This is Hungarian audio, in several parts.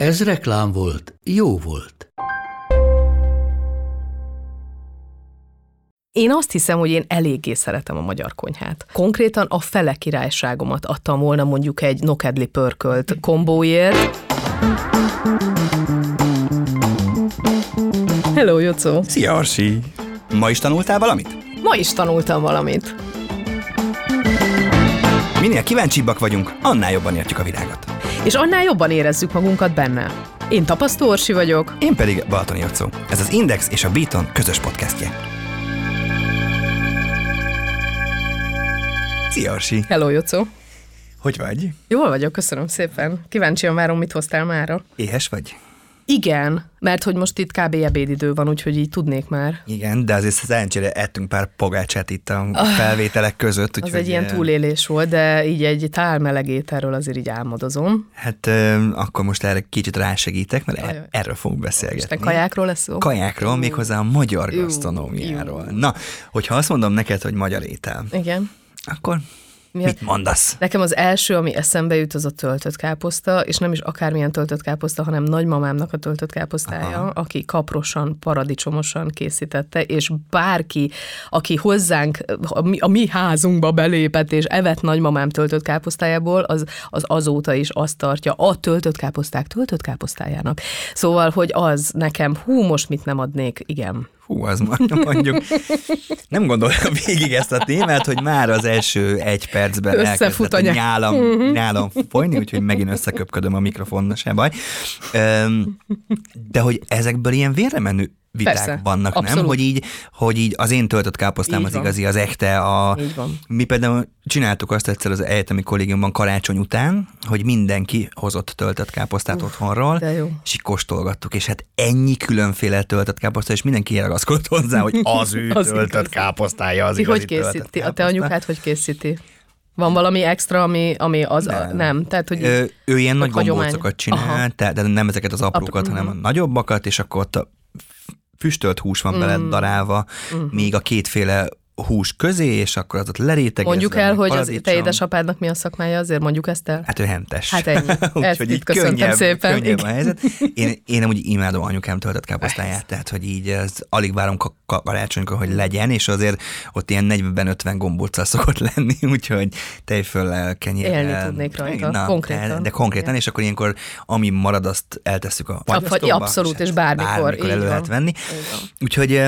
Ez reklám volt, jó volt. Én azt hiszem, hogy én eléggé szeretem a magyar konyhát. Konkrétan a fele királyságomat adtam volna mondjuk egy nokedli pörkölt kombóért. Hello, Jocó! Szia, Arsi! Ma is tanultál valamit? Ma is tanultam valamit. Minél kíváncsibbak vagyunk, annál jobban értjük a világot. És annál jobban érezzük magunkat benne. Én Tapasztó Orsi vagyok. Én pedig Balatoni Jocó. Ez az Index és a Beaton közös podcastje. Szia, Arsi! Hello, Jocó! Hogy vagy? Jól vagyok, köszönöm szépen. Kíváncsian várom, mit hoztál mára. Éhes vagy? Igen, mert hogy most itt kb. ebédidő van, úgyhogy így tudnék már. Igen, de azért szerencsére ettünk pár pogácsát itt a felvételek között. Az úgyhogy, egy ilyen eh, túlélés volt, de így egy tál meleg ételről azért így álmodozom. Hát eh, akkor most erre kicsit rásegítek, mert Ajaj. e- erről fogunk beszélgetni. Isten kajákról lesz szó? Kajákról, méghozzá a magyar Jú, gasztronómiáról. jú. Na, hogyha azt mondom neked, hogy magyar étel, Igen. akkor Mi a- mit mondasz? Nekem az első, ami eszembe jut, az a töltött káposzta, és nem is akármilyen töltött káposzta, hanem nagymamámnak a töltött káposztája, Aha. aki kaprosan, paradicsomosan készítette, és bárki, aki hozzánk, a mi, a mi házunkba belépett, és evett nagymamám töltött káposztájából, az, az azóta is azt tartja a töltött káposzták töltött káposztájának. Szóval, hogy az nekem, hú, most mit nem adnék, igen. Hú, az mondjuk. Nem gondoltam végig ezt a témát, hogy már az első egy percben elkezdett a a nyá- nyálam, nyálam folyni, úgyhogy megint összeköpködöm a mikrofon, se baj. De hogy ezekből ilyen vérremenő viták Persze, vannak, nem? abszolút. Hogy így, hogy így az én töltött káposztám Így az van. igazi, az echte, a, mi például csináltuk azt egyszer az egyetemi kollégiumban karácsony után, hogy mindenki hozott töltött káposztát otthonról, de jó. és így kóstolgattuk, és hát ennyi különféle töltött káposzta, és mindenki ragaszkodott hozzá, hogy az ő Az töltött igazi. káposztája az Ti hogy készíti? A te anyukád hogy készíti? Van valami extra, ami, ami az nem. A, Nem. nem. Tehát, hogy Ö, ő ilyen nagy gombócokat csinál, Aha. tehát de nem ezeket az aprókat, Apró- hanem a nagyobbakat, és akkor ott a füstölt hús van Mm. bele darálva, Mhm. még a kétféle hús közé, és akkor az ott lerétegezve. mondjuk el, hogy az te édesapádnak mi a szakmája, azért mondjuk ezt el. Hát ő hentes. Hát ennyi. Ezt Úgyhogy itt így köszöntem könnyebb, szépen. könnyebb a helyzet. Én, én úgy imádom anyukám töltött káposztáját, tehát hogy így ez alig várom ka- ka- karácsonykor, hogy legyen, és azért ott ilyen 40-50 gombóccal szokott lenni, úgyhogy tejföllel, kenyérrel. Élni tudnék rajta, Na, konkrétan. De, de konkrétan, Igen. és akkor ilyenkor ami marad, azt eltesszük a fagy- fagyasztóba, abszolút, és hát bármikor, bármikor elő lehet venni. Úgyhogy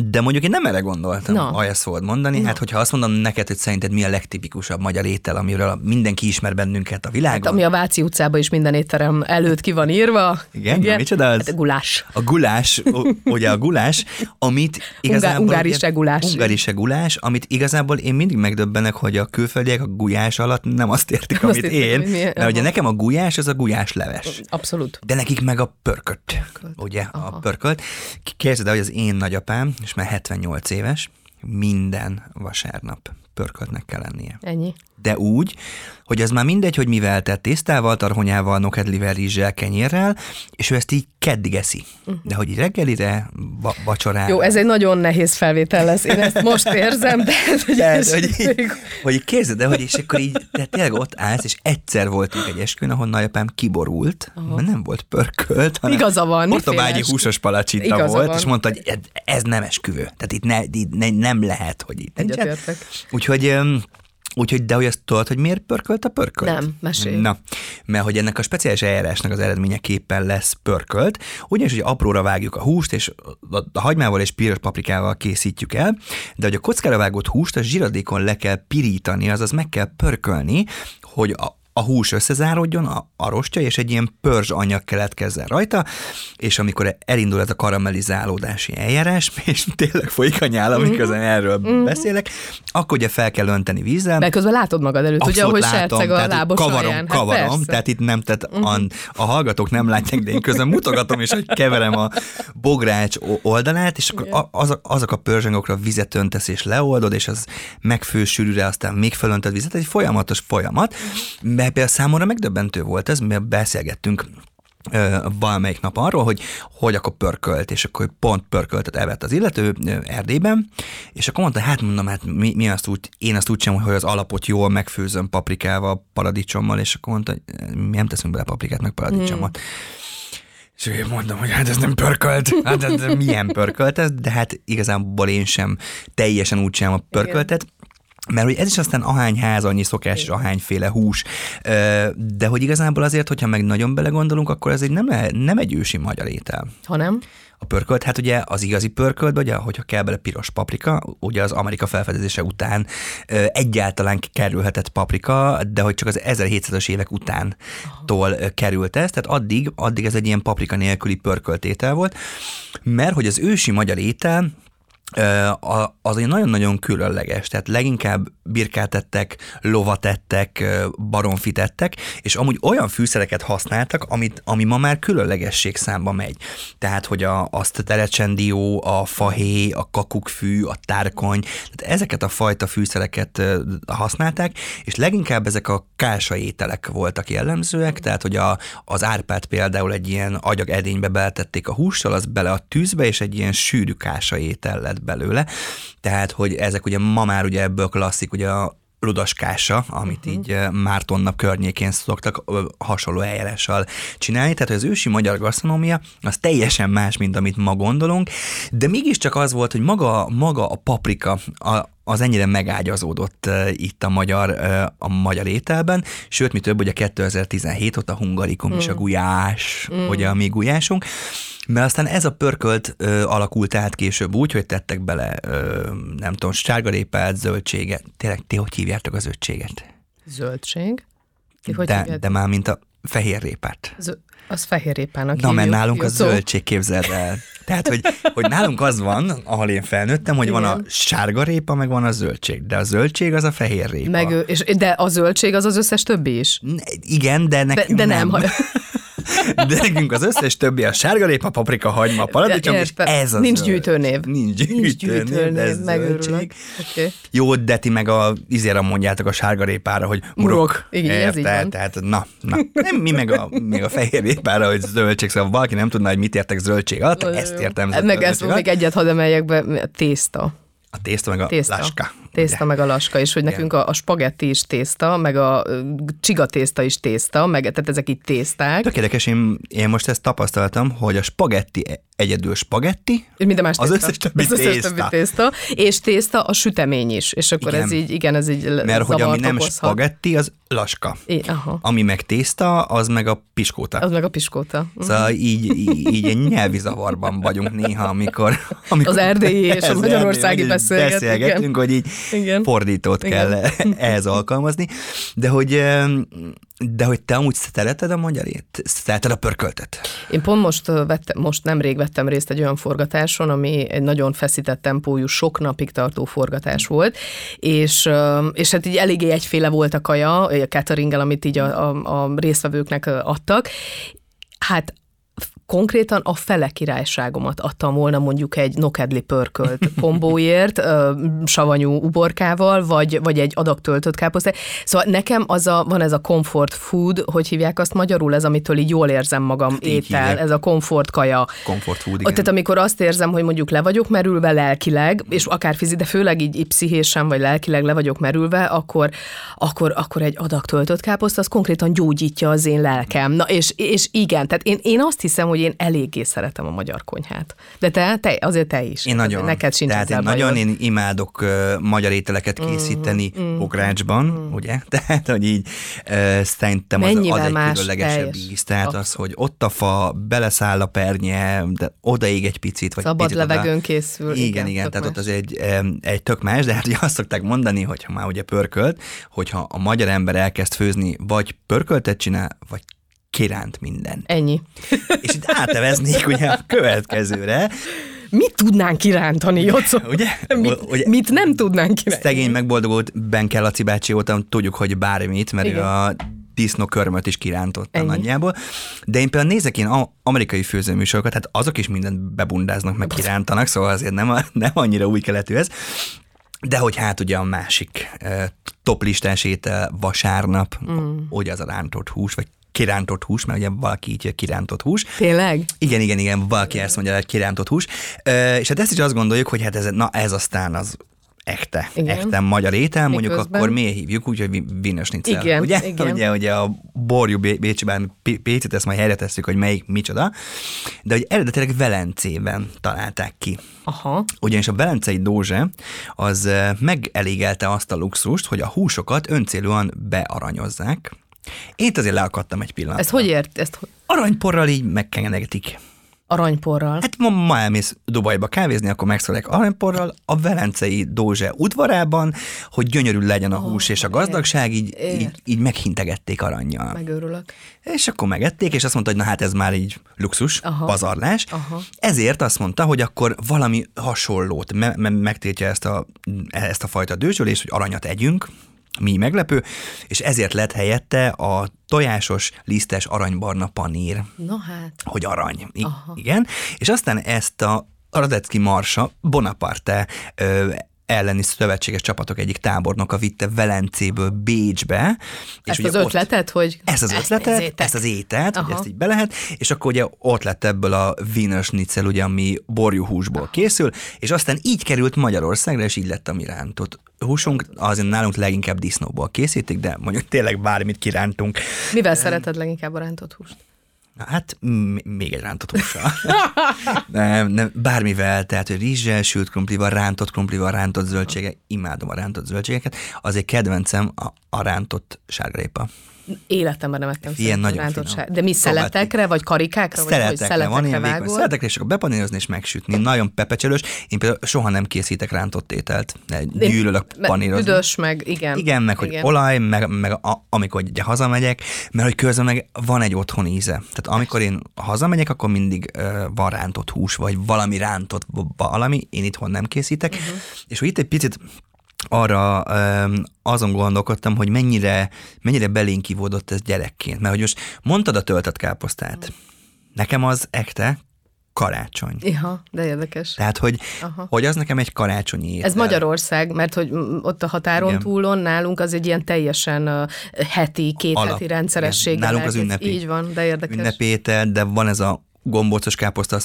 de mondjuk én nem erre gondoltam, Na. ha ezt fogod mondani. Hát, hogyha azt mondom neked, hogy szerinted mi a legtipikusabb magyar étel, amiről mindenki ismer bennünket a világon. Hát, ami a Váci utcában is minden étterem előtt ki van írva. Igen? Na, micsoda az? Hát a gulás. A gulás, ugye a gulás, amit igazából... ungári ugye- segulás. Ungári segulás, amit igazából én mindig megdöbbenek, hogy a külföldiek a gulyás alatt nem azt értik, Azt amit hitték, én. mi- Mert ugye aha. nekem a gulyás, az a gulyás leves. Abszolút. De nekik meg a pörkölt, ugye, Aha. a pörkölt. El, hogy az én nagyapám, és már 78 éves, minden vasárnap pörköltnek kell lennie. Ennyi. De úgy, hogy az már mindegy, hogy mivel tett, tésztával, tarhonyával, nokedlivel, rizssel, kenyérrel, és ő ezt így keddig eszi. De hogy így reggelire, va- vacsorára. Jó, ez egy nagyon nehéz felvétel lesz. Én ezt most érzem, de ez egy Tehát, hogy, így, hogy így képzeld el, hogy és akkor így, tehát tényleg ott állsz, és egyszer voltunk egy esküvőn, ahol nagyapám kiborult, Aha. mert nem volt pörkölt, hanem Igaza van, portobágyi húsos palacsinta volt, van. és mondta, hogy ez, nem esküvő. Tehát itt, ne, itt ne, nem lehet, hogy itt. Egyetértek. Úgyhogy Úgyhogy, de hogy azt tudod, hogy miért pörkölt a pörkölt? Nem, mesélj. Na, mert hogy ennek a speciális eljárásnak az eredményeképpen lesz pörkölt, ugyanis, hogy apróra vágjuk a húst, és a, a hagymával és piros paprikával készítjük el, de hogy a kockára vágott húst a zsiradékon le kell pirítani, azaz meg kell pörkölni, hogy a, a hús összezárodjon, a, a rostja, és egy ilyen pörzs anyag keletkezzen rajta, és amikor elindul ez a karamellizálódási eljárás, és tényleg folyik a nyála, miközben mm-hmm. erről mm-hmm. beszélek, akkor ugye fel kell önteni vízzel. Mert közben látod magad előtt, ugye, ahogy serceg a lábos kavarom, alján. Hát kavarom, persze. tehát itt nem, tehát uh-huh. a, a hallgatók nem látják, de én közben mutogatom, és hogy keverem a bogrács oldalát, és akkor az, azok a pörzsengokra vizet öntesz, és leoldod, és az megfősűrűre, aztán még fölöntöd vizet, egy folyamatos folyamat, mert például számomra megdöbbentő volt ez, mert beszélgettünk valamelyik nap arról, hogy hogy akkor pörkölt, és akkor pont pörköltet evett az illető Erdélyben, és akkor mondta, hát mondom, hát mi, mi azt úgy, én azt úgy sem, hogy az alapot jól megfőzöm paprikával, paradicsommal, és akkor mondta, hogy mi nem teszünk bele paprikát, meg paradicsomot. Hmm. És én mondom, hogy hát ez nem pörkölt, hát ez milyen pörkölt ez, de hát igazából én sem teljesen úgy sem a pörköltet, Igen. Mert hogy ez is aztán ahány ház, annyi szokás, és ahányféle hús, de hogy igazából azért, hogyha meg nagyon belegondolunk, akkor ez egy nem, nem egy ősi magyar étel. Hanem? A pörkölt, hát ugye az igazi pörkölt, ugye, hogyha kell bele piros paprika, ugye az Amerika felfedezése után egyáltalán kerülhetett paprika, de hogy csak az 1700-as évek utántól került ez, tehát addig, addig ez egy ilyen paprika nélküli pörköltétel volt, mert hogy az ősi magyar étel az egy nagyon-nagyon különleges, tehát leginkább birkát ettek, lovat ettek, baromfit ettek, és amúgy olyan fűszereket használtak, amit, ami ma már különlegesség számba megy. Tehát, hogy a, azt a terecsendió, a fahé, a kakukkfű, a tárkony, tehát ezeket a fajta fűszereket használták, és leginkább ezek a kása ételek voltak jellemzőek, tehát, hogy a, az árpát például egy ilyen agyag edénybe beletették a hússal, az bele a tűzbe, és egy ilyen sűrű kása étel lett belőle. Tehát, hogy ezek ugye ma már ugye ebből klasszik, ugye a ludaskása, amit uh-huh. így Márton nap környékén szoktak hasonló eljárással csinálni. Tehát az ősi magyar gasztronómia az teljesen más, mint amit ma gondolunk, de mégiscsak az volt, hogy maga, maga a paprika, a, az ennyire megágyazódott itt a magyar, a magyar ételben, sőt, mi több, ugye 2017 ott a hungarikum mm. és a gulyás, mm. ugye a mi gulyásunk, mert aztán ez a pörkölt ö, alakult át később úgy, hogy tettek bele, ö, nem tudom, sárgarépát, zöldséget. Tényleg, ti hogy hívjátok a zöldséget? Zöldség? Ti hogy de, de már mint a fehérrépát. Z- az fehérrépának Na, mert nálunk a zöldség képzeld el. Tehát, hogy, hogy nálunk az van, ahol én felnőttem, hogy Igen. van a sárga répa, meg van a zöldség, de a zöldség az a fehér répa. Meg, és, de a zöldség az az összes többi is? Igen, de nekünk de, de nem. nem. De nekünk az összes többi a sárgalépa, paprika, hagyma, paradicsom, és ez az Nincs gyűjtőnév. Nincs gyűjtőnév, gyűjtőnév ez megőrülök. Okay. Jó, de ti meg a izére mondjátok a sárgarépára, hogy murok. murok. Igen, ez így van. Tehát, na, na. Nem, mi meg a, még a fehérrépára, hogy zöldség, szóval valaki nem tudná, hogy mit értek zöldség alatt, ezt értem. Meg ezt még egyet hadd emeljek be, tészta. A tészta meg a tészta. laska. Tészta meg a laska, és hogy nekünk a, a spagetti is tészta, meg a csiga tészta is tészta, meg tehát ezek itt tészták. Tökéletes, én, én most ezt tapasztaltam, hogy a spagetti egyedül spagetti, minden más az összes többi, az összes többi tészta. És tészta a sütemény is, és akkor igen. ez így, igen, ez így Mert hogy ami nem okozhat. spagetti, az laska. I, aha. Ami meg tészta, az meg a piskóta. Az meg a piskóta. Szóval uh-huh. így, így, így egy nyelvi zavarban vagyunk néha, amikor... amikor az erdélyi és a magyarországi beszélgetünk, beszélgetünk hogy így igen. fordítót igen. kell ehhez alkalmazni, de hogy de hogy te amúgy szereted a magyarét? Szereted a pörköltet? Én pont most, vettem, most nemrég vettem részt egy olyan forgatáson, ami egy nagyon feszített tempójú, sok napig tartó forgatás volt, és, és hát így eléggé egyféle volt a kaja, a cateringel, amit így a, a, a résztvevőknek adtak, Hát konkrétan a fele királyságomat adtam volna mondjuk egy nokedli pörkölt kombóért, savanyú uborkával, vagy, vagy egy adag töltött káposztát. Szóval nekem az a, van ez a comfort food, hogy hívják azt magyarul, ez amitől így jól érzem magam hát étel, ez a comfort kaja. Comfort food, igen. Tehát amikor azt érzem, hogy mondjuk le vagyok merülve lelkileg, és akár fizi, de főleg így, így pszichésen vagy lelkileg le vagyok merülve, akkor, akkor, akkor egy adag töltött káposzta, az konkrétan gyógyítja az én lelkem. Na és, és igen, tehát én, én azt hiszem, hogy én eléggé szeretem a magyar konyhát. De te, te azért te is. Én nagyon. Neked sincs Tehát én nagyon én imádok uh, magyar ételeket készíteni mm, bográcsban, mm. ugye? Tehát, hogy így uh, szerintem az, az egy különlegesebb íz. Tehát az, hogy ott a fa, beleszáll a pernye, de odaég egy picit. Vagy Szabad picit levegőn oda. készül. Igen, igen, tök tehát ott más. az egy, egy tök más, de hát ugye azt szokták mondani, hogy ha már ugye pörkölt, hogyha a magyar ember elkezd főzni, vagy pörköltet csinál, vagy kiránt minden. Ennyi. És itt áteveznék ugye a következőre, Mit tudnánk kirántani, Jocó? ugye? Mit, ugye mit nem tudnánk kirántani? Szegény megboldogult Ben Laci bácsi óta tudjuk, hogy bármit, mert Igen. ő a disznókörmöt is kirántotta Ennyi. nagyjából. De én például nézek én amerikai főzőműsorokat, hát azok is mindent bebundáznak, meg kirántanak, szóval azért nem, nem annyira új keletű ez. De hogy hát ugye a másik eh, top listás étel vasárnap, mm. ugye az a rántott hús, vagy kirántott hús, mert ugye valaki így hogy kirántott hús. Tényleg? Igen, igen, igen, valaki ezt mondja, hogy kirántott hús. És hát ezt is azt gondoljuk, hogy hát ez, na ez aztán az ekte, Igen. ekte magyar étel, mondjuk Miközben- akkor miért hívjuk úgy, hogy Schnitzel. Igen, ugye? igen. Ugye, ugye a borjú Bé- Bécsben P- Pécit, ezt majd helyre tesszük, hogy melyik micsoda, de hogy eredetileg Velencében találták ki. Aha. Ugyanis a velencei dózse az megelégelte azt a luxust, hogy a húsokat öncélúan bearanyozzák. Én itt azért leakadtam egy pillanatra. Ezt hogy ért? Ezt Aranyporral így megkengetik. aranyporral? Hát ma, ma elmész Dubajba kávézni, akkor megszólják aranyporral a Velencei Dózse udvarában, hogy gyönyörű legyen a hús és a gazdagság, így, ért. így, így meghintegették aranyjal. Megőrülök. És akkor megették, és azt mondta, hogy na hát ez már így luxus, Aha. pazarlás. Aha. Ezért azt mondta, hogy akkor valami hasonlót, me- me- megtiltja ezt a, ezt a fajta dőzsölést, hogy aranyat együnk, mi meglepő, és ezért lett helyette a tojásos, lisztes, aranybarna panír Na hát. hogy arany. I- igen. És aztán ezt a Radecki Marsa Bonaparte ö, elleni szövetséges csapatok egyik tábornoka vitte Velencéből Bécsbe. Ezt ugye az ötletet, hogy... ezt az ezt ötletet, nézzétek. ezt az ételt, hogy Aha. ezt így be lehet, és akkor ugye ott lett ebből a Wiener Schnitzel, ugye, ami borjúhúsból készül, és aztán így került Magyarországra, és így lett a mi rántott húsunk, azért nálunk leginkább disznóból készítik, de mondjuk tényleg bármit kirántunk. Mivel szereted leginkább a rántott húst? Na, Hát m- még egy rántott hússal. nem, nem, bármivel, tehát hogy rizssel, sült krumplival, rántott krumplival, rántott zöldségek, imádom a rántott zöldségeket. Az egy kedvencem a, a rántott sárgarépa. Életemben nem ettem Ilyen nagyon finom. De mi szeletekre, vagy karikákra? Vagy hogy Szeletekre van, ilyen vékony szeletekre, és akkor bepanírozni és megsütni. Nagyon pepecselős. Én például soha nem készítek rántott ételt. Gyűlölök panírozni. Üdös, meg igen. Igen, meg hogy igen. olaj, meg, meg a, amikor ugye hazamegyek, mert hogy közben meg van egy otthon íze. Tehát amikor én hazamegyek, akkor mindig uh, van rántott hús, vagy valami rántott valami, én itthon nem készítek. Uh-huh. És hogy itt egy picit arra um, azon gondolkodtam, hogy mennyire, mennyire belénk kivódott ez gyerekként. Mert hogy most mondtad a töltött káposztát. Mhm. Nekem az ekte karácsony. Ja, de érdekes. Tehát, hogy, Aha. hogy az nekem egy karácsonyi étel. Ez Magyarország, mert hogy mm, ott a határon Igen. túlon nálunk az egy ilyen teljesen uh, heti, két Alap. heti rendszerességgel. Igen. Nálunk az ünnepi. Így van, de érdekes. ünnepétel, de van ez a gombócos káposzta,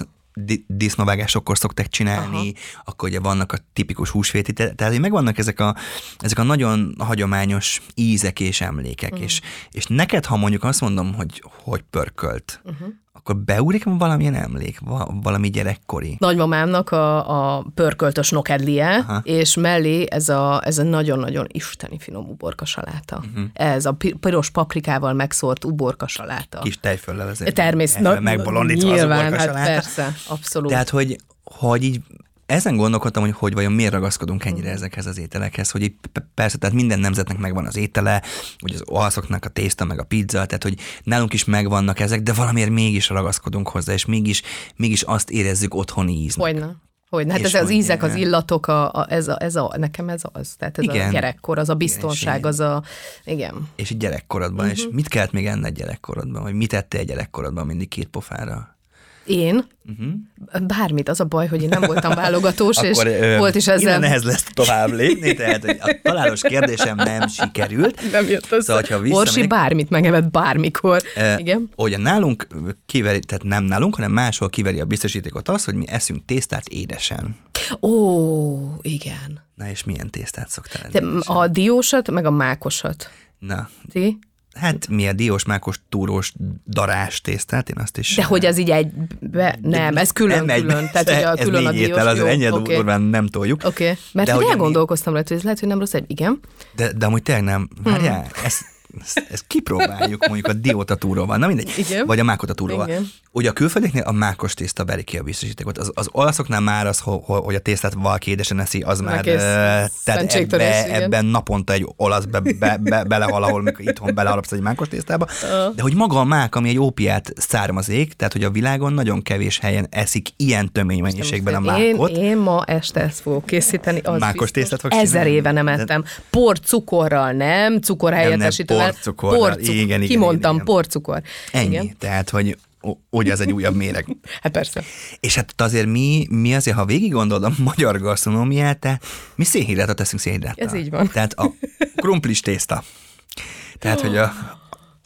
di- disznóvágásokkor szokták csinálni, Aha. akkor ugye vannak a tipikus húsvéti, te- tehát megvannak ezek a, ezek a nagyon hagyományos ízek és emlékek, uh-huh. és, és neked, ha mondjuk azt mondom, hogy, hogy pörkölt, uh-huh. Akkor beúrik valamilyen emlék, va- valami gyerekkori. Nagymamámnak a, a pörköltös nokedlie, Aha. és mellé ez a, ez a nagyon-nagyon isteni finom uborka saláta. Mhm. Uh-huh. Ez a pi- piros paprikával megszórt uborka saláta. Kis tejföllel azért. Természetesen. Megbolondítva az Nyilván, hát uborkasaláta. persze, abszolút. Tehát, hogy, hogy így ezen gondolkodtam, hogy hogy vajon miért ragaszkodunk ennyire ezekhez az ételekhez, hogy persze, tehát minden nemzetnek megvan az étele, hogy az olaszoknak a tészta, meg a pizza, tehát hogy nálunk is megvannak ezek, de valamiért mégis ragaszkodunk hozzá, és mégis, mégis azt érezzük otthoni íznek. Hogyne. Hogyne. Hát És ez az hogy- ízek, az illatok, a, a, ez, a, ez a, nekem ez az. Tehát ez Igen. a gyerekkor, az a biztonság, Igen, az a, igen. És így gyerekkorodban, uh-huh. és mit kellett még enned gyerekkorodban, vagy mit ettél gyerekkorodban mindig két pofára? Én? Uh-huh. Bármit, az a baj, hogy én nem voltam válogatós, és ö, volt is ezzel... nehez lesz tovább lépni, tehát hogy a találós kérdésem nem sikerült. Nem jött össze. Szóval, hogyha Orsi bármit megevett bármikor. Eh, Igen. Ugye nálunk kiveri, tehát nem nálunk, hanem máshol kiveri a biztosítékot az, hogy mi eszünk tésztát édesen. Ó, igen. Na és milyen tésztát szoktál? Te a diósat, meg a mákosat. Na, Ti? Hát mi a diós, mákos, túrós, darás tésztát, én azt is... De hogy az így egy... Be, nem, ez külön-külön. Külön, Tehát, hogy a ez külön a diós. étel, ennyire oké. durván nem toljuk. Oké, okay. mert De hogy elgondolkoztam rajta, hogy ez lehet, hogy nem rossz egy... Igen. De, de amúgy tényleg nem. Várjál, Hmm. ezt, ezt, ezt kipróbáljuk mondjuk a diótatúróval, na mindegy, Igen. vagy a mákotatúróval. Igen. Ugye a külföldeknél a mákos tészta beri ki a biztosítékot. Az, az olaszoknál már az, ho- ho- hogy a tésztát valaki édesen eszi, az már, ö, tehát ebbe, igen. ebben naponta egy olasz be, be, be, belehal, ahol mikor itthon beleharapsz egy mákos tésztába. De hogy maga a mák, ami egy ópiát származék, tehát hogy a világon nagyon kevés helyen eszik ilyen tömény mennyiségben a én, mákot. én ma este ezt fogok készíteni. Az Mákos tésztát fogsz Ezer éve nem ettem. Por cukorral nem, cukor helyettesítővel. Porcukorral. Porcuk- Igen, igen, Kimondtam, igen. porcukor. Ennyi. Igen. Tehát, hogy ugye ez egy újabb méreg. Hát persze. És hát azért mi, mi azért, ha végig gondolod a magyar gasztronómiát, te, mi szénhidrátot teszünk szénhidráttal. Ez így van. Tehát a krumplis tészta. Tehát, hogy a,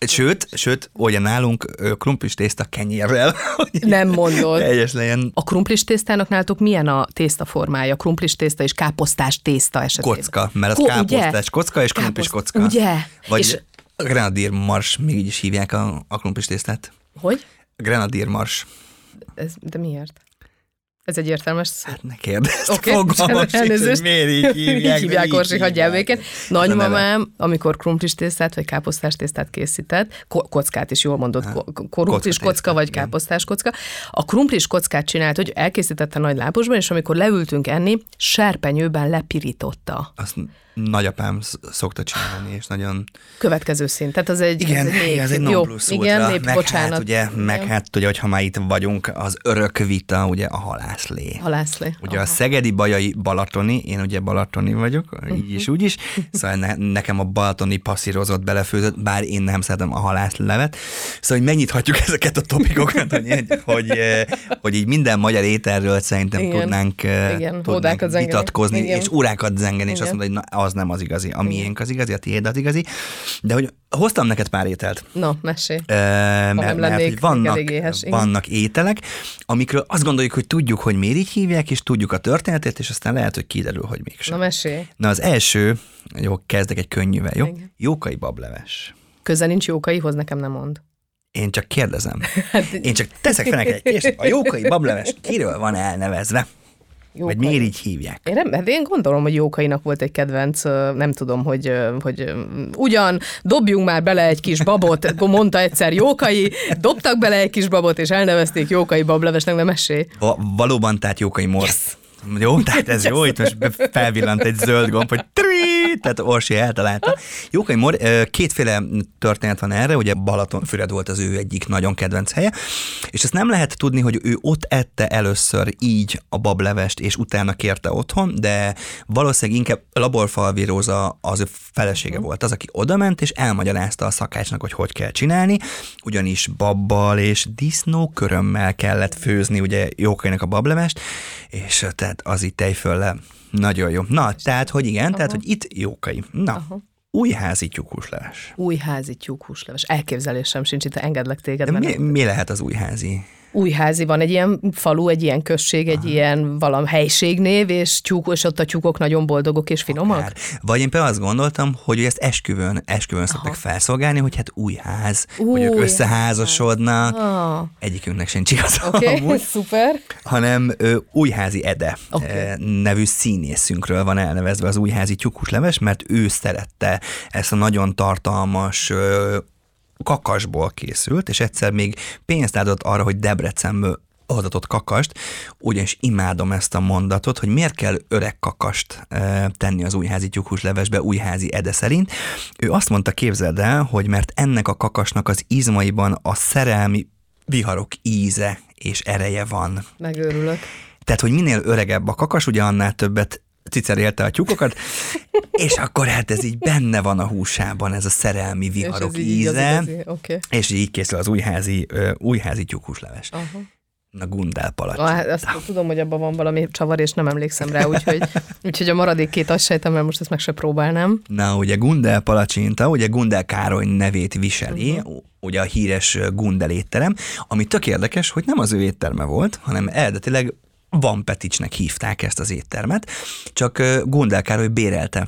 Sőt, sőt, ugye nálunk krumplis tészta kenyérrel, Nem mondod. teljes legyen A krumplis tésztának nálatok milyen a tészta formája? Krumplis tészta és káposztás tészta esetében? kocka, mert az Ko- káposztás ugye? kocka és krumplis Káposzt- kocka. Ugye? Vagy És- és... grenadír mars, még így is hívják a, a krumplis tésztát. Hogy? Grenadír mars. Ez, de miért? Ez egy értelmes szó. Hát ne kérdezz, Oké, okay, hogy elnézést. miért így hívják. Így hívják, Orsi, hagyjál békén. A. Nagymamám, amikor krumplis tésztát vagy káposztás tésztát készített, ko- kockát is jól mondod, ko- krumplis kockatésztát, kocka vagy káposztás kocka. A krumplis kockát csinált, hogy elkészítette nagy lábosban, és amikor leültünk enni, serpenyőben lepirította. Azt nagyapám sz- szokta csinálni, és nagyon... Következő szint. Tehát az egy, Igen, ez egy, ez egy non plus igen, nép, meg bocsánat. hát ugye, meg Igen. hát ugye, hogyha már itt vagyunk, az örök vita, ugye a halászlé. Halászlé. Ugye a szegedi bajai balatoni, én ugye balatoni vagyok, így is, úgy is, szóval ne, nekem a balatoni passzírozott belefőzött, bár én nem szeretem a halászlevet. Szóval, hogy megnyithatjuk ezeket a topikokat, hogy, hogy, eh, hogy így minden magyar ételről szerintem Igen. tudnánk, eh, Igen, tudnánk vitatkozni, Igen. és órákat zengeni, és azt Igen. mondani, hogy na, az nem az igazi, a miénk az igazi, a tiéd az igazi. De hogy hoztam neked pár ételt. No, mesélj. Ö, mert, mert hogy vannak, éhes, vannak ételek, amikről azt gondoljuk, hogy tudjuk, hogy miért így hívják, és tudjuk a történetét, és aztán lehet, hogy kiderül, hogy mégsem. Na, mesélj. Na az első, jó, kezdek egy könnyűvel, jó? Igen. Jókai bableves. Köze nincs jókaihoz, nekem nem mond. Én csak kérdezem. Hát, Én csak teszek fel neked egy kérdést. A jókai bableves kiről van elnevezve? Vagy Jókai. miért így hívják? Én, nem, hát én gondolom, hogy Jókainak volt egy kedvenc, nem tudom, hogy, hogy ugyan, dobjunk már bele egy kis babot, mondta egyszer Jókai, dobtak bele egy kis babot, és elnevezték Jókai bablevesnek, nem mesélj. Va- valóban, tehát jókai mor. Yes. Jó, tehát ez jó, itt most felvillant egy zöld gomb, hogy tri, tehát Orsi eltalálta. Jókai Mor, kétféle történet van erre, ugye Balatonfüred volt az ő egyik nagyon kedvenc helye, és ezt nem lehet tudni, hogy ő ott ette először így a bablevest, és utána kérte otthon, de valószínűleg inkább Laborfalvi Róza az ő felesége volt az, aki odament, és elmagyarázta a szakácsnak, hogy hogy kell csinálni, ugyanis babbal és disznókörömmel kellett főzni ugye Jókainak a bablevest, és tehát az itt tejfölle nagyon jó. Na, tehát, hogy igen, Aha. tehát, hogy itt Jókai. Na, Aha. újházi tyúkusleves. Újházi tyúkhúsleves. Elképzelésem sincs, itt engedlek téged. De mi, mi lehet az újházi? Újházi van egy ilyen falu, egy ilyen község, egy ilyen valam helységnév, és tyúk, és ott a tyúkok nagyon boldogok és finomak. Hát, vagy én például azt gondoltam, hogy ezt esküvőn, esküvőn szoktak felszolgálni, hogy hát új ház, hogy ők összeházasodnak. Ah, Egyikünknek sincs igaza Oké, okay, szuper. hanem ö, Újházi Ede okay. nevű színészünkről van elnevezve az Újházi tyúkusleves, mert ő szerette ezt a nagyon tartalmas ö, kakasból készült, és egyszer még pénzt adott arra, hogy Debrecenből adatott kakast, ugyanis imádom ezt a mondatot, hogy miért kell öreg kakast e, tenni az újházi tyúkuslevesbe újházi ede szerint. Ő azt mondta, képzeld el, hogy mert ennek a kakasnak az izmaiban a szerelmi viharok íze és ereje van. Megőrülök. Tehát, hogy minél öregebb a kakas, ugye annál többet cicerélte a tyúkokat, és akkor hát ez így benne van a húsában, ez a szerelmi viharok és így íze, igazi. Oké. és így készül az újházi, újházi tyúkhúsleves. Aha. Na gundál palacs. Ah, hát azt tudom, hogy abban van valami csavar, és nem emlékszem rá, úgyhogy, úgyhogy a maradék két azt sejtem, mert most ezt meg se próbálnám. Na, ugye Gundel palacsinta, ugye Gundel Károly nevét viseli, uh-huh. ugye a híres Gundel étterem, ami tök érdekes, hogy nem az ő étterme volt, hanem eredetileg Van Peticsnek hívták ezt az éttermet, csak ö, Gundel Károly bérelte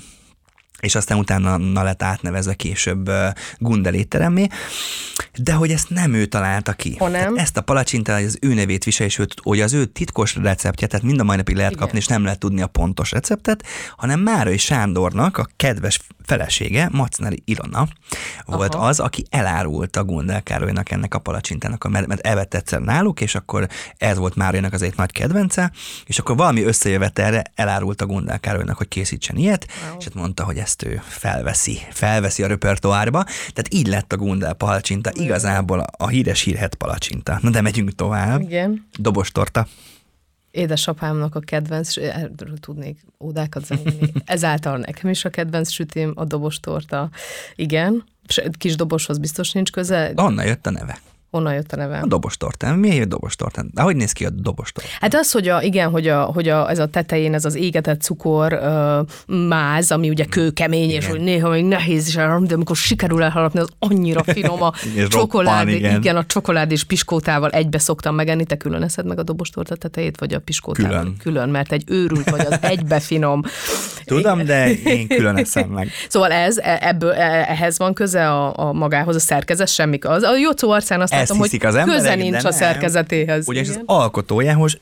és aztán utána na lett átnevezve később Gundel étteremmé, de hogy ezt nem ő találta ki. Hanem? Ezt a palacsintát az ő nevét visel, és őt, hogy az ő titkos receptje, tehát mind a mai napig lehet Igen. kapni, és nem lehet tudni a pontos receptet, hanem Márai Sándornak a kedves felesége, Macneri Ilona volt Aha. az, aki elárulta Gundel Károlynak ennek a palacsintának, mert, mert evett egyszer náluk, és akkor ez volt Máriának az egy nagy kedvence, és akkor valami összejövetelre elárulta Gundel Károlynak, hogy készítsen ilyet, Wow. és hát mondta, hogy ezt ő felveszi, felveszi a repertoárba, tehát így lett a Gundel palacsinta, igazából a, híres hírhet palacsinta. Na de megyünk tovább. Igen. Dobostorta. Édesapámnak a kedvenc, erről tudnék ódákat zenélni. Ezáltal nekem is a kedvenc sütém a dobostorta. Igen. S- Kis doboshoz biztos nincs köze. Honnan jött a neve? Honnan jött a neve? A dobostortán. Miért dobostortán? De hogy néz ki a dobostorta? Hát az, hogy a, igen, hogy, a, hogy a, ez a tetején ez az égetett cukor ö, máz, ami ugye kőkemény, és Igen. hogy néha még nehéz is elharapni, de amikor sikerül elharapni, az annyira finom a És csokolád, igen. igen. a csokolád és piskótával egybe szoktam megenni, te külön eszed meg a dobostorta tetejét, vagy a piskótával? Külön. Külön, mert egy őrült vagy, az egybe finom. Tudom, de én külön eszem meg. Szóval ez, e- ebből, e- ehhez van köze a, a magához, a szerkezet, semmi. Az, a Jocó arcán azt látom, hogy az emberek, köze nincs a nem. szerkezetéhez. Ugyanis az Igen. alkotójához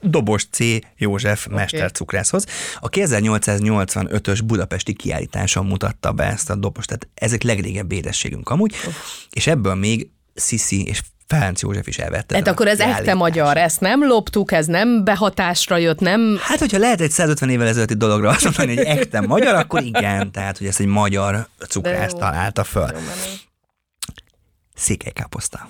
Dobos C. József mestercukrászhoz, aki 1885-ös budapesti kiállításon mutatta be ezt a dobost. Tehát ezek legrégebbi édességünk amúgy, és ebből még Sziszi és Ferenc József is elvette. Hát a akkor ez kiállításon. magyar, ezt nem loptuk, ez nem behatásra jött, nem... Hát, hogyha lehet egy 150 évvel ezelőtti dologra azt mondani, hogy ekte magyar, akkor igen, tehát, hogy ezt egy magyar cukrász jó. találta föl. Székelykáposzta.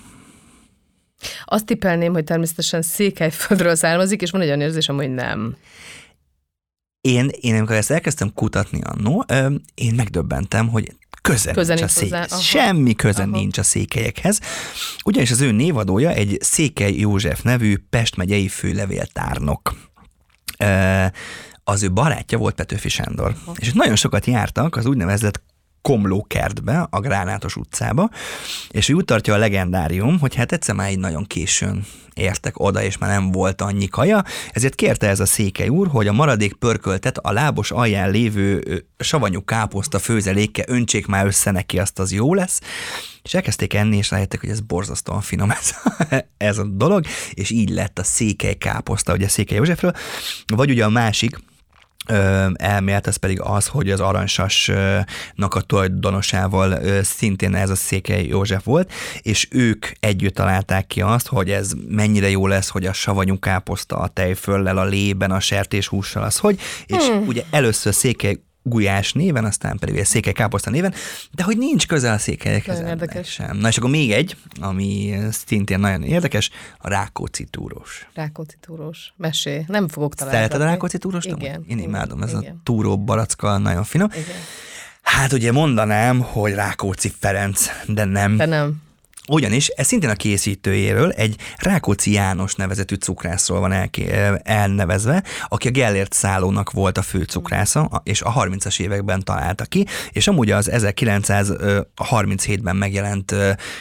Azt tippelném, hogy természetesen Székelyföldről származik, és van egy olyan érzésem, hogy nem. Én, én amikor ezt elkezdtem kutatni annó, én megdöbbentem, hogy köze, Köze nincs a szék, hozzá, aha. semmi köze Aha. nincs a székelyekhez, ugyanis az ő névadója egy Székely József nevű Pest megyei főlevéltárnok. Az ő barátja volt Petőfi Sándor, és ott nagyon sokat jártak az úgynevezett Komló kertbe, a Gránátos utcába, és ő úgy tartja a legendárium, hogy hát egyszer már így nagyon későn értek oda, és már nem volt annyi kaja, ezért kérte ez a székely úr, hogy a maradék pörköltet a lábos alján lévő savanyú káposzta főzelékkel öntsék már össze neki, azt az jó lesz. És elkezdték enni, és rájöttek, hogy ez borzasztóan finom ez, ez a dolog, és így lett a székely káposzta, ugye Székely Józsefről, vagy ugye a másik, elmélet, ez pedig az, hogy az Aranysasnak a tulajdonosával szintén ez a Székely József volt, és ők együtt találták ki azt, hogy ez mennyire jó lesz, hogy a savanyú káposzta a tejföllel, a lében, a sertéshússal, az hogy, és hmm. ugye először Székely Gulyás néven, aztán pedig ugye Székely Káposzta néven, de hogy nincs közel a székelyekhez. Nagyon érdekes. Sem. Na és akkor még egy, ami szintén nagyon érdekes, a Rákóczi túrós. Rákóczi túrós. Mesé. Nem fogok találni. Szereted a Rákóczi amúgy? Igen. Én imádom, ez Igen. a túró baracka nagyon finom. Igen. Hát ugye mondanám, hogy Rákóczi Ferenc, de nem. De nem. Ugyanis ez szintén a készítőjéről egy Rákóczi János nevezetű cukrászról van elké, elnevezve, aki a Gellért szállónak volt a fő cukrásza, és a 30-as években találta ki, és amúgy az 1937-ben megjelent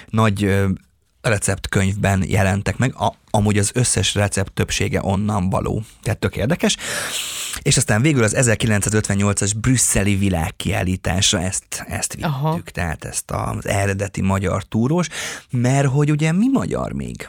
nagy receptkönyvben jelentek meg, a, amúgy az összes recept többsége onnan való. Tehát tök érdekes. És aztán végül az 1958-as brüsszeli világkiállításra ezt, ezt vittük, Aha. tehát ezt az eredeti magyar túrós, mert hogy ugye mi magyar még?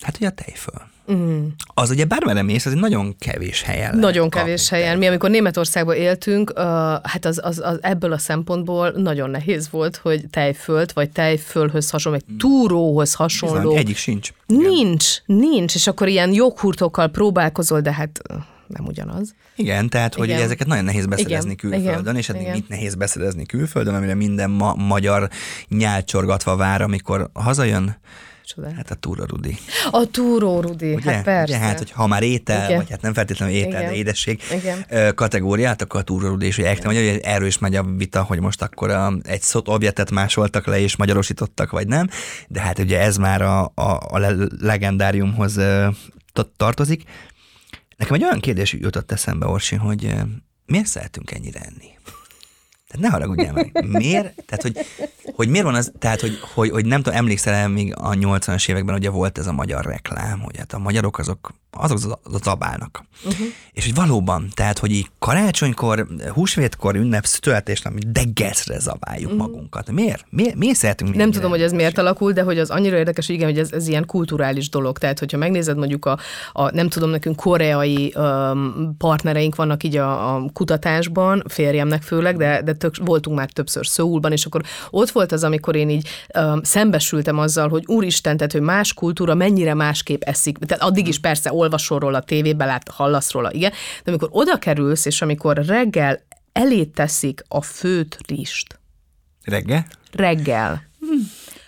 Hát ugye a tejföl. Mm. Az ugye bármere mész, az egy nagyon kevés helyen Nagyon kapni kevés helyen. Mi, amikor Németországban éltünk, uh, hát az, az, az, ebből a szempontból nagyon nehéz volt, hogy tejfölt, vagy tejfölhöz hasonló, vagy túróhoz hasonló. Bizony, egyik sincs. Nincs, nincs, és akkor ilyen joghurtokkal próbálkozol, de hát nem ugyanaz. Igen, tehát hogy Igen. ugye ezeket nagyon nehéz beszerezni Igen, külföldön, igen, és eddig igen. mit nehéz beszerezni külföldön, amire minden ma- magyar nyálcsorgatva vár, amikor hazajön, Csodál. hát a túra Rudi. A túró, Rudi, Ugye? hát persze. Ugye, hát, hogy ha már étel, Igen. vagy hát nem feltétlenül étel, Igen. de édesség Igen. kategóriát, akkor a túra Rudi, és ugye ekte magyar, erről is megy a vita, hogy most akkor a, egy szót objektet másoltak le, és magyarosítottak, vagy nem, de hát ugye ez már a, a, a le- legendáriumhoz tartozik. Nekem egy olyan kérdés jutott eszembe, Orsi, hogy miért szeretünk ennyire enni? Tehát ne haragudjál meg. Miért? Tehát, hogy, hogy miért van az, tehát, hogy, hogy, hogy nem tudom, emlékszel el még a 80-as években ugye volt ez a magyar reklám, hogy hát a magyarok azok azok az, zabálnak. Uh-huh. És hogy valóban, tehát, hogy így karácsonykor, húsvétkor, ünnep, születésnap, deggeszre zabáljuk uh-huh. magunkat. Miért? Miért, miért szeretünk Nem tudom, hogy ez miért alakul, de hogy az annyira érdekes, hogy igen, hogy ez, ez ilyen kulturális dolog. Tehát, hogyha megnézed mondjuk a, a nem tudom, nekünk koreai um, partnereink vannak így a, a kutatásban, férjemnek főleg, de, de tök, voltunk már többször Szóulban, és akkor ott volt az, amikor én így um, szembesültem azzal, hogy úristen, tehát, hogy más kultúra mennyire másképp eszik. Tehát addig is persze olvasol róla, tévében lát, hallasz róla, igen, de amikor oda kerülsz, és amikor reggel elé teszik a főt rist. Reggel? Reggel.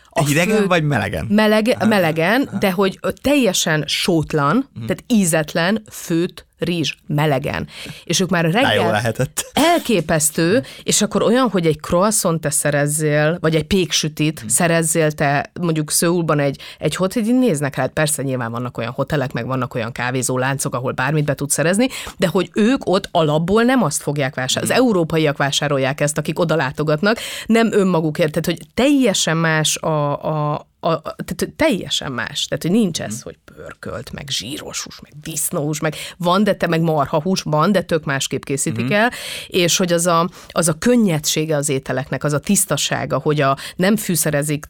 A Hidegen fő... vagy melegen? Melege, melegen, de hogy teljesen sótlan, hmm. tehát ízetlen főt rizs, melegen. És ők már reggel lehetett. elképesztő, és akkor olyan, hogy egy croissant te szerezzél, vagy egy péksütit hmm. szerezzél te mondjuk Szőulban egy, egy hotel, néznek rá, persze nyilván vannak olyan hotelek, meg vannak olyan kávézó láncok, ahol bármit be tud szerezni, de hogy ők ott alapból nem azt fogják vásárolni. Az európaiak vásárolják ezt, akik oda látogatnak, nem önmagukért. Tehát, hogy teljesen más a, a, a, tehát teljesen más. Tehát, hogy nincs ez, hogy pörkölt, meg zsíros hús, meg disznóhús, meg van, de te meg marhahús van, de tök másképp készítik mm-hmm. el, és hogy az a, az a könnyedsége az ételeknek, az a tisztasága, hogy a nem fűszerezik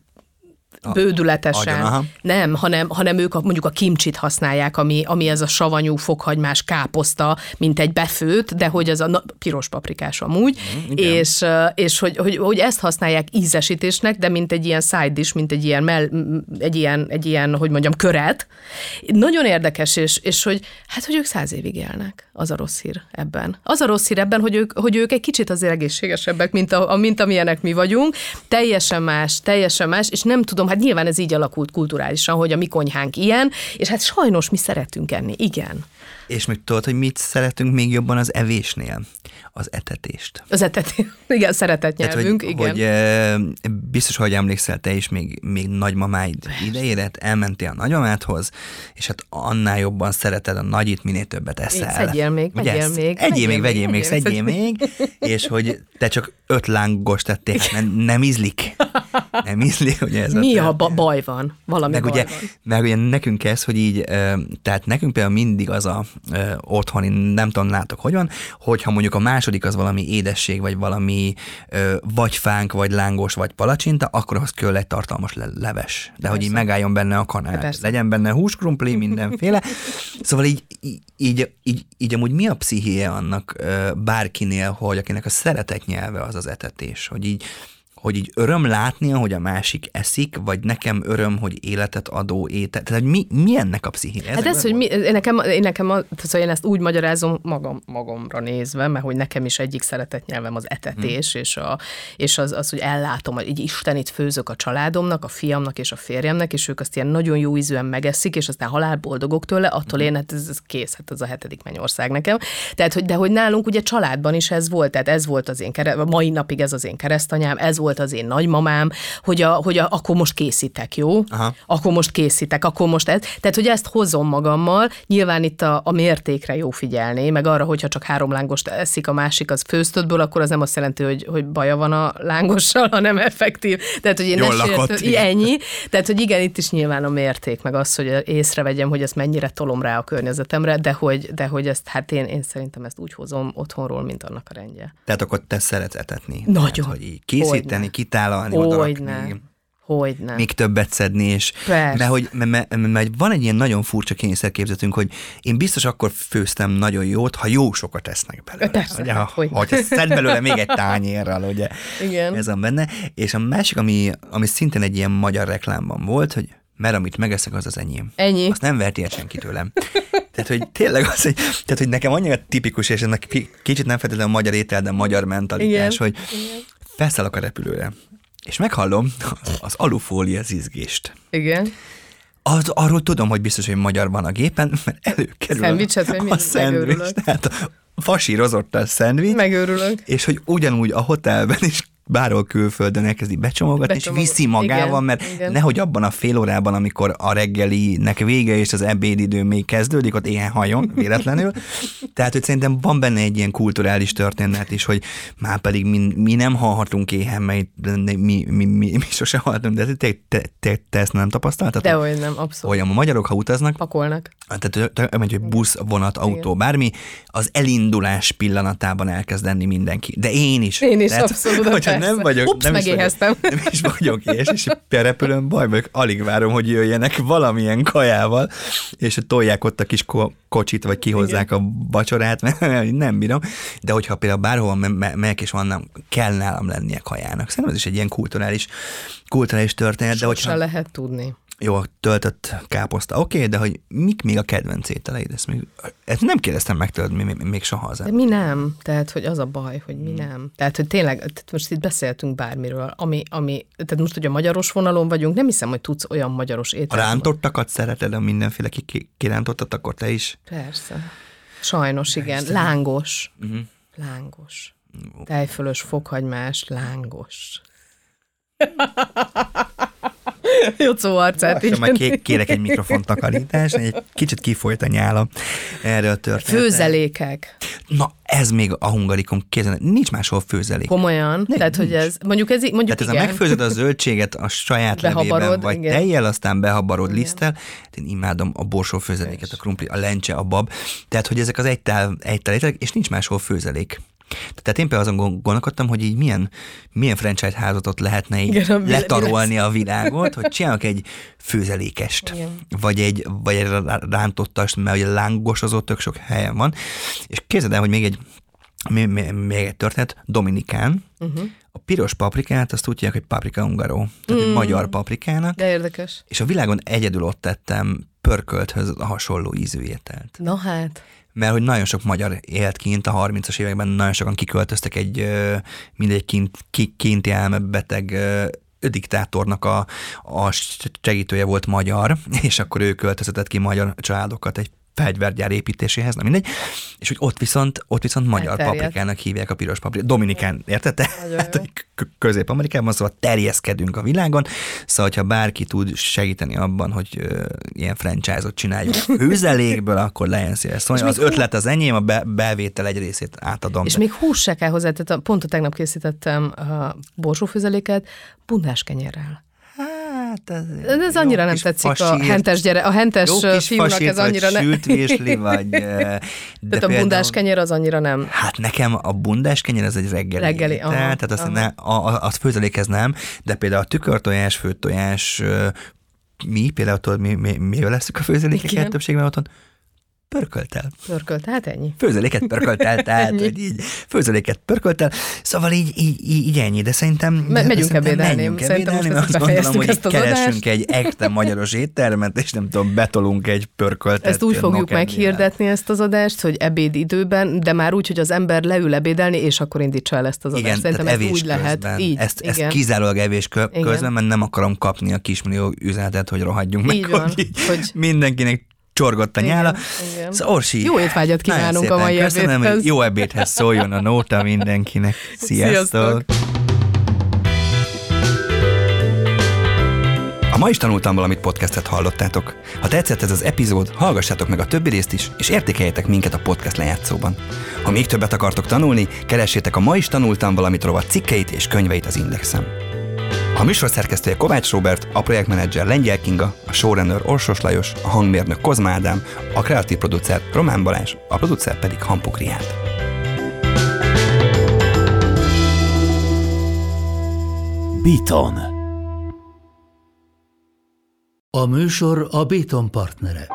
bődületesen. Agyon, nem, hanem, hanem ők a, mondjuk a kimcsit használják, ami, ami ez a savanyú fokhagymás káposzta, mint egy befőt, de hogy ez a na, piros paprikás amúgy, mm, és, és hogy, hogy, hogy, ezt használják ízesítésnek, de mint egy ilyen side dish, mint egy ilyen, mell, egy ilyen, egy ilyen hogy mondjam, köret. Nagyon érdekes, és, és hogy hát, hogy ők száz évig élnek. Az a rossz hír ebben. Az a rossz hír ebben, hogy ők, hogy ők egy kicsit azért egészségesebbek, mint, a, mint amilyenek mi vagyunk. Teljesen más, teljesen más, és nem tudom, hát nyilván ez így alakult kulturálisan, hogy a mi konyhánk ilyen, és hát sajnos mi szeretünk enni, igen. És még tudod, hogy mit szeretünk még jobban az evésnél? Az etetést. Az etetést, igen, szeretett nyelvünk, Tehát, hogy, igen. Hogy, e, biztos, hogy emlékszel te is még, még nagymamáid idejére, elmentél a nagymamádhoz, és hát annál jobban szereted a nagyit, minél többet eszel. Szedjél még, vegyél még. Egyél még, vegyél még, szedjél még, és hogy te csak öt lángos tettél, nem, nem ízlik. Nem ízlik, hogy ez Mi a, a baj van? Valami meg baj ugye, van. Meg ugye nekünk ez, hogy így, tehát nekünk például mindig az a otthoni, nem tudom, látok, hogy van, hogyha mondjuk a második az valami édesség, vagy valami vagy fánk, vagy lángos, vagy palacsinta, akkor ahhoz kell egy tartalmas le- leves. De Persze. hogy így megálljon benne a kanál. Persze. Legyen benne húskrumpli, mindenféle. Szóval így, így, így, így, így amúgy mi a pszichéje annak bárkinél, hogy akinek a szeretet nyelve az az etetés, hogy így hogy így öröm látni, hogy a másik eszik, vagy nekem öröm, hogy életet adó étel. Tehát, hogy mi, mi ennek a pszichéje? Hát ez, hogy mi, én nekem, én nekem szóval én ezt úgy magyarázom magam, magamra nézve, mert hogy nekem is egyik nyelvem az etetés, hmm. és, a, és az, az, hogy ellátom, hogy így Istenit főzök a családomnak, a fiamnak és a férjemnek, és ők azt ilyen nagyon jó ízűen megeszik, és aztán halál boldogok tőle, attól én, hát ez, ez kész, hát ez a hetedik mennyország nekem. Tehát, hogy, de hogy nálunk ugye családban is ez volt, tehát ez volt az én, kere, mai napig ez az én keresztanyám, ez volt volt az én nagymamám, hogy, a, hogy a, akkor most készítek, jó? Aha. Akkor most készítek, akkor most ez. Tehát, hogy ezt hozom magammal, nyilván itt a, a mértékre jó figyelni, meg arra, hogyha csak három lángost eszik, a másik az főztöttből, akkor az nem azt jelenti, hogy, hogy baja van a lángossal, hanem effektív. Tehát, hogy én Jól lakott, ennyi. Tehát, hogy igen, itt is nyilván a mérték, meg az, hogy észrevegyem, hogy ezt mennyire tolom rá a környezetemre, de hogy, de hogy ezt, hát én, én szerintem ezt úgy hozom otthonról, mint annak a rendje. Tehát akkor te szeretsz etetni. Nagyon. Tehát, hogy így készíteni, Hogyne kitálalni, Hogyne. Hogyne. Még többet szedni, és Persze. mert, hogy, mert, mert van egy ilyen nagyon furcsa kényszerképzetünk, hogy én biztos akkor főztem nagyon jót, ha jó sokat esznek belőle. Persze, ugye, ha, hogy ha szed belőle még egy tányérral, ugye. Igen. Ez van benne. És a másik, ami, ami szintén egy ilyen magyar reklámban volt, hogy mert amit megeszek, az az enyém. Ennyi. Azt nem verti el senki tőlem. Tehát, hogy tényleg az, hogy, tehát, hogy nekem annyira tipikus, és ennek kicsit nem feltétlenül a magyar étel, de a magyar mentalitás, Igen. hogy Igen. Felszállok a repülőre, és meghallom az alufólia zizgést. Igen. Az, arról tudom, hogy biztos, hogy magyar van a gépen, mert előkerül Szendvicset, a, a szendvics, tehát fasírozott a szendvics. Megőrülök. És hogy ugyanúgy a hotelben is bárhol külföldön elkezdi becsomagatni, Becsomag- és viszi magával, igen, mert igen. nehogy abban a fél órában, amikor a reggelinek vége és az ebédidő még kezdődik, ott éhen hajon, véletlenül. Tehát, hogy szerintem van benne egy ilyen kulturális történet is, hogy már pedig mi, mi nem halhatunk éhen, mert mi, mi, mi, mi, mi sose halhatunk, de te, te, te, te ezt nem tapasztaltad? Dehogy nem, abszolút. Olyan a magyarok, ha utaznak, Pakolnak. tehát te- te- hogy busz, vonat, autó, bármi, az elindulás pillanatában elkezd enni mindenki. De én is. Én is, abszolút, Hogyha persze. nem vagyok, Ups, nem is megéheztem. vagyok, nem is vagyok és, és repülőn baj vagyok, alig várom, hogy jöjjenek valamilyen kajával, és tolják ott a kis ko- kocsit, vagy kihozzák a vacsorát, mert nem bírom. De hogyha például bárhol me- me- megyek, és van, nem, kell nálam lennie kajának. Szerintem ez is egy ilyen kulturális, kulturális történet, de Sose hogyha lehet tudni. Jó, a töltött káposzta, oké, okay, de hogy mik még a kedvenc ételeid? Ezt, még, ezt nem kérdeztem meg tőled még, még soha az De mi nem? Tehát, hogy az a baj, hogy Hmm. mi nem. Tehát, hogy tényleg, tehát most itt beszéltünk bármiről, ami, ami, tehát most, hogy a magyaros vonalon vagyunk, nem hiszem, hogy tudsz olyan magyaros A ételt. rántottakat szereted, a mindenféle ki- ki- kirántottat, akkor te is? Persze. Sajnos, igen. Lángos. Uh-huh. Lángos. Tejfölös, fokhagymás, lángos. Jocó arcát Lassan már ké- kérek egy mikrofon takarítás, egy kicsit kifolyt a nyála erre a történetre. Főzelékek. Na, ez még a hungarikum kézen, nincs máshol főzelék. Komolyan. Ne, Tehát, hogy nincs. ez, mondjuk ez, mondjuk Tehát ez a igen. megfőzöd a zöldséget a saját Behabarod, levében, vagy igen. tejjel, aztán behabarod liszttel. Én imádom a borsó főzeléket, a krumpli, a lencse, a bab. Tehát, hogy ezek az egytál, egytál ételek, és nincs máshol főzelék. Tehát én például azon gond- gondolkodtam, hogy így milyen, milyen franchise házatot lehetne így Igen, letarolni a világot, hogy csinálok egy főzelékest, Igen. vagy egy, vagy egy rántottast, mert ugye lángos az ott tök sok helyen van. És képzeld el, hogy még egy, még, egy történet, Dominikán, uh-huh. a piros paprikát, azt úgy hívják, hogy paprika ungaro, tehát mm. egy magyar paprikának, De érdekes. és a világon egyedül ott tettem pörkölthöz a hasonló ízű ételt. Na hát. Mert hogy nagyon sok magyar élt kint a 30-as években, nagyon sokan kiköltöztek egy, mindegy kint, ki, kinti elmebeteg diktátornak a, a segítője volt magyar, és akkor ő költöztetett ki magyar családokat egy fegyvergyár építéséhez, na mindegy, és hogy ott viszont, ott viszont magyar Elterjedt. paprikának hívják a piros paprikát. Dominikán, érted? te? Nagyon Hát, Közép-Amerikában, szóval terjeszkedünk a világon, szóval ha bárki tud segíteni abban, hogy ö, ilyen franchise-ot csináljunk főzelékből, akkor legyen szíves. Szóval az ötlet az enyém, a be, bevétel egy részét átadom. És de- még hús se kell hozzá, tehát a, pont a tegnap készítettem a borsófőzeléket bundás kenyerrel. Hát, ez, ez annyira nem tetszik a hentes, gyere, a hentes fiúnak, fasírt, ez annyira nem. sült virsli, vagy... De Tehát a bundás kenyer az annyira nem. Hát nekem a bundás kenyer az egy reggeli. Reggeli, étel, aha, tehát azt aha. ne, a, a, az főzelékhez nem, de például a tükörtojás, főtojás, mi például tudod, mi, mi, mi leszük a főzelékeket többségben otthon? Pörköltel. Pörkölt, hát ennyi. Főzeléket pörköltel, tehát Ennyi. hogy így, főzeléket pörköltel, szóval így, így, így, ennyi, de szerintem... de megyünk ebédelni. menjünk ebédelni, ezt mert azt gondolom, hogy ezt az keresünk adást. egy ekte magyaros éttermet, és nem tudom, betolunk egy pörköltet. Ezt úgy fogjuk meghirdetni ezt az adást, hogy ebédidőben, de már úgy, hogy az ember leül ebédelni, és akkor indítsa el ezt az adást. Igen, Szerintem ez evés úgy lehet. Így, ezt, ezt igen. kizárólag evés közben, mert nem akarom kapni a kismillió üzenetet, hogy rohadjunk meg, hogy- mindenkinek csorgott a Igen, nyála. igen. Szóval Orsi, Jó étvágyat kívánunk a mai köszönöm, ebédhez. hogy jó ebédhez szóljon a nóta mindenkinek. Sziasztok! Sziasztok! A ma is tanultam valamit podcastet hallottátok. Ha tetszett ez az epizód, hallgassátok meg a többi részt is, és értékeljetek minket a podcast lejátszóban. Ha még többet akartok tanulni, keressétek a Ma is tanultam valamit rovat cikkeit és könyveit az Indexen. A műsor szerkesztője Kovács Robert, a projektmenedzser Lengyel Kinga, a showrunner Orsos Lajos, a hangmérnök Kozma Ádám, a kreatív producer Román Balázs, a producer pedig Hampuk Riát. Beaton. A műsor a Béton partnere.